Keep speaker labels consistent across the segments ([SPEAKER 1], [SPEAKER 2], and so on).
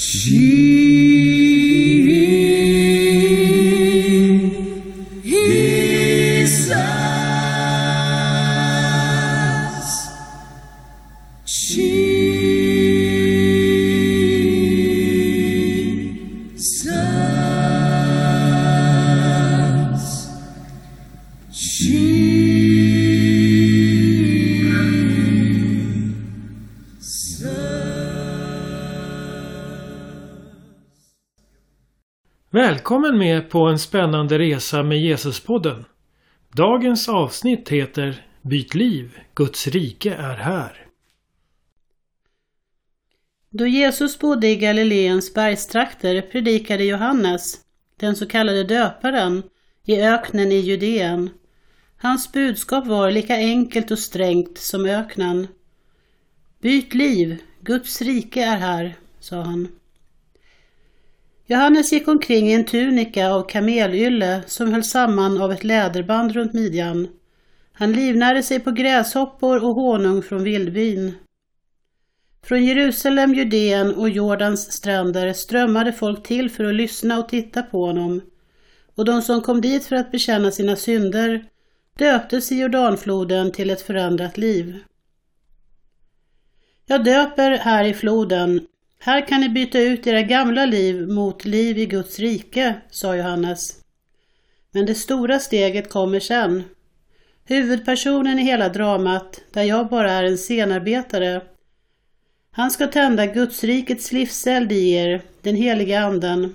[SPEAKER 1] Ti. Välkommen med på en spännande resa med Jesuspodden. Dagens avsnitt heter Byt liv, Guds rike är här.
[SPEAKER 2] Då Jesus bodde i Galileens bergstrakter predikade Johannes, den så kallade döparen, i öknen i Judeen. Hans budskap var lika enkelt och strängt som öknen. Byt liv, Guds rike är här, sa han. Johannes gick omkring i en tunika av kamelylle som höll samman av ett läderband runt midjan. Han livnärde sig på gräshoppor och honung från vildbyn. Från Jerusalem, Judeen och Jordans stränder strömmade folk till för att lyssna och titta på honom. Och de som kom dit för att bekänna sina synder döptes i Jordanfloden till ett förändrat liv. Jag döper här i floden, här kan ni byta ut era gamla liv mot liv i Guds rike, sa Johannes. Men det stora steget kommer sen. Huvudpersonen i hela dramat, där jag bara är en scenarbetare. Han ska tända Gudsrikets livseld i er, den heliga anden,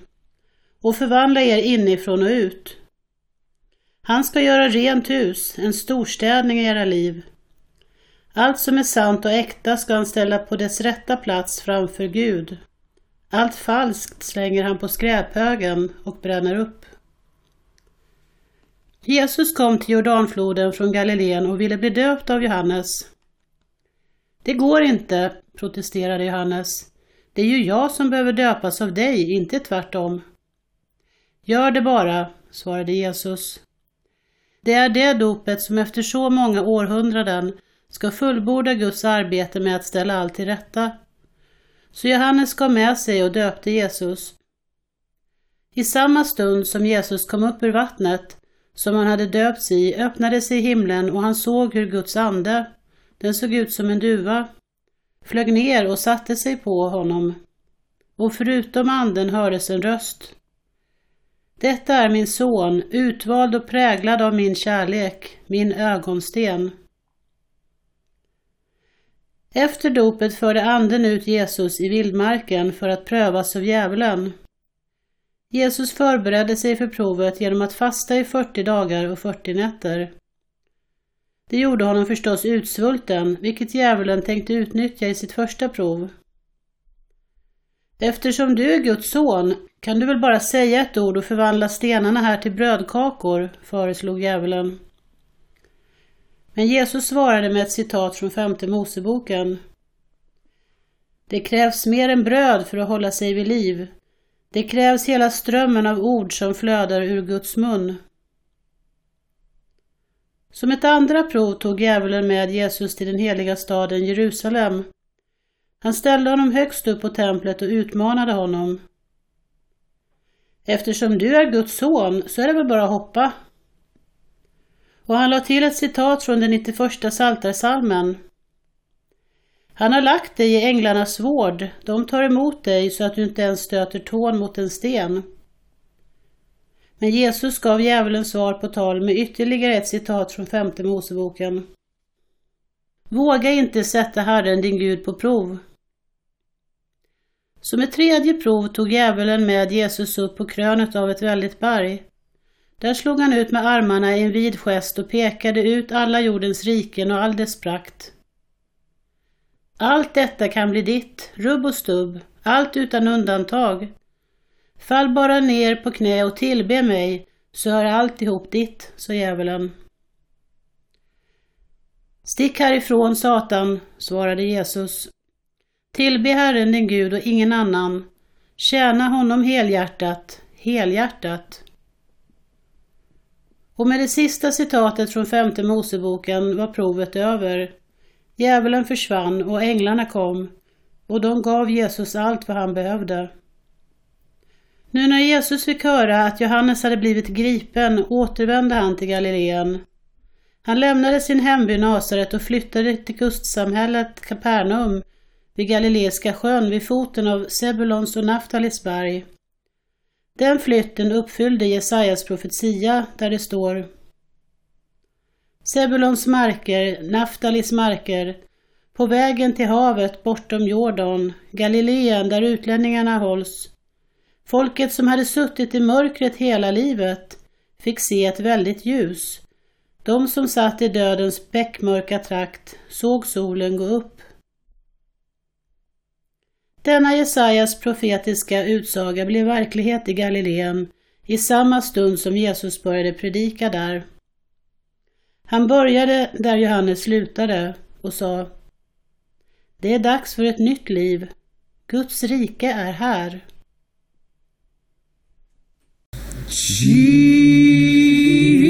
[SPEAKER 2] och förvandla er inifrån och ut. Han ska göra rent hus, en storstädning i era liv. Allt som är sant och äkta ska han ställa på dess rätta plats framför Gud. Allt falskt slänger han på skräphögen och bränner upp. Jesus kom till Jordanfloden från Galileen och ville bli döpt av Johannes. Det går inte, protesterade Johannes. Det är ju jag som behöver döpas av dig, inte tvärtom. Gör det bara, svarade Jesus. Det är det dopet som efter så många århundraden ska fullborda Guds arbete med att ställa allt till rätta. Så Johannes gav med sig och döpte Jesus. I samma stund som Jesus kom upp ur vattnet som han hade döpts i öppnade sig himlen och han såg hur Guds ande, den såg ut som en duva, flög ner och satte sig på honom. Och förutom anden hördes en röst. Detta är min son, utvald och präglad av min kärlek, min ögonsten. Efter dopet förde anden ut Jesus i vildmarken för att prövas av djävulen. Jesus förberedde sig för provet genom att fasta i 40 dagar och 40 nätter. Det gjorde honom förstås utsvulten, vilket djävulen tänkte utnyttja i sitt första prov. Eftersom du är Guds son kan du väl bara säga ett ord och förvandla stenarna här till brödkakor, föreslog djävulen. Men Jesus svarade med ett citat från femte Moseboken. Det krävs mer än bröd för att hålla sig vid liv. Det krävs hela strömmen av ord som flödar ur Guds mun. Som ett andra prov tog djävulen med Jesus till den heliga staden Jerusalem. Han ställde honom högst upp på templet och utmanade honom. Eftersom du är Guds son så är det väl bara att hoppa, och han la till ett citat från den 91 Psaltarpsalmen. Han har lagt dig i änglarnas vård, de tar emot dig så att du inte ens stöter tån mot en sten. Men Jesus gav djävulen svar på tal med ytterligare ett citat från femte Moseboken. Våga inte sätta Herren din Gud på prov. Som ett tredje prov tog djävulen med Jesus upp på krönet av ett väldigt berg. Där slog han ut med armarna i en vid gest och pekade ut alla jordens riken och all dess prakt. Allt detta kan bli ditt, rubb och stubb, allt utan undantag. Fall bara ner på knä och tillbe mig, så är alltihop ditt, sa djävulen. Stick härifrån, Satan, svarade Jesus. Tillbe Herren din Gud och ingen annan. Tjäna honom helhjärtat, helhjärtat. Och med det sista citatet från femte Moseboken var provet över. Djävulen försvann och änglarna kom. och de gav Jesus allt vad han behövde. Nu när Jesus fick höra att Johannes hade blivit gripen återvände han till Galileen. Han lämnade sin hemby Nasaret och flyttade till kustsamhället Kapernaum vid Galileiska sjön vid foten av Sebulons och Naftalis berg. Den flytten uppfyllde Jesajas profetia där det står Sebulons marker, Naftalis marker, på vägen till havet bortom Jordan, Galileen där utlänningarna hålls. Folket som hade suttit i mörkret hela livet fick se ett väldigt ljus. De som satt i dödens bäckmörka trakt såg solen gå upp. Denna Jesajas profetiska utsaga blev verklighet i Galileen i samma stund som Jesus började predika där. Han började där Johannes slutade och sa Det är dags för ett nytt liv. Guds rike är här.
[SPEAKER 3] Jesus.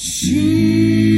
[SPEAKER 3] 心。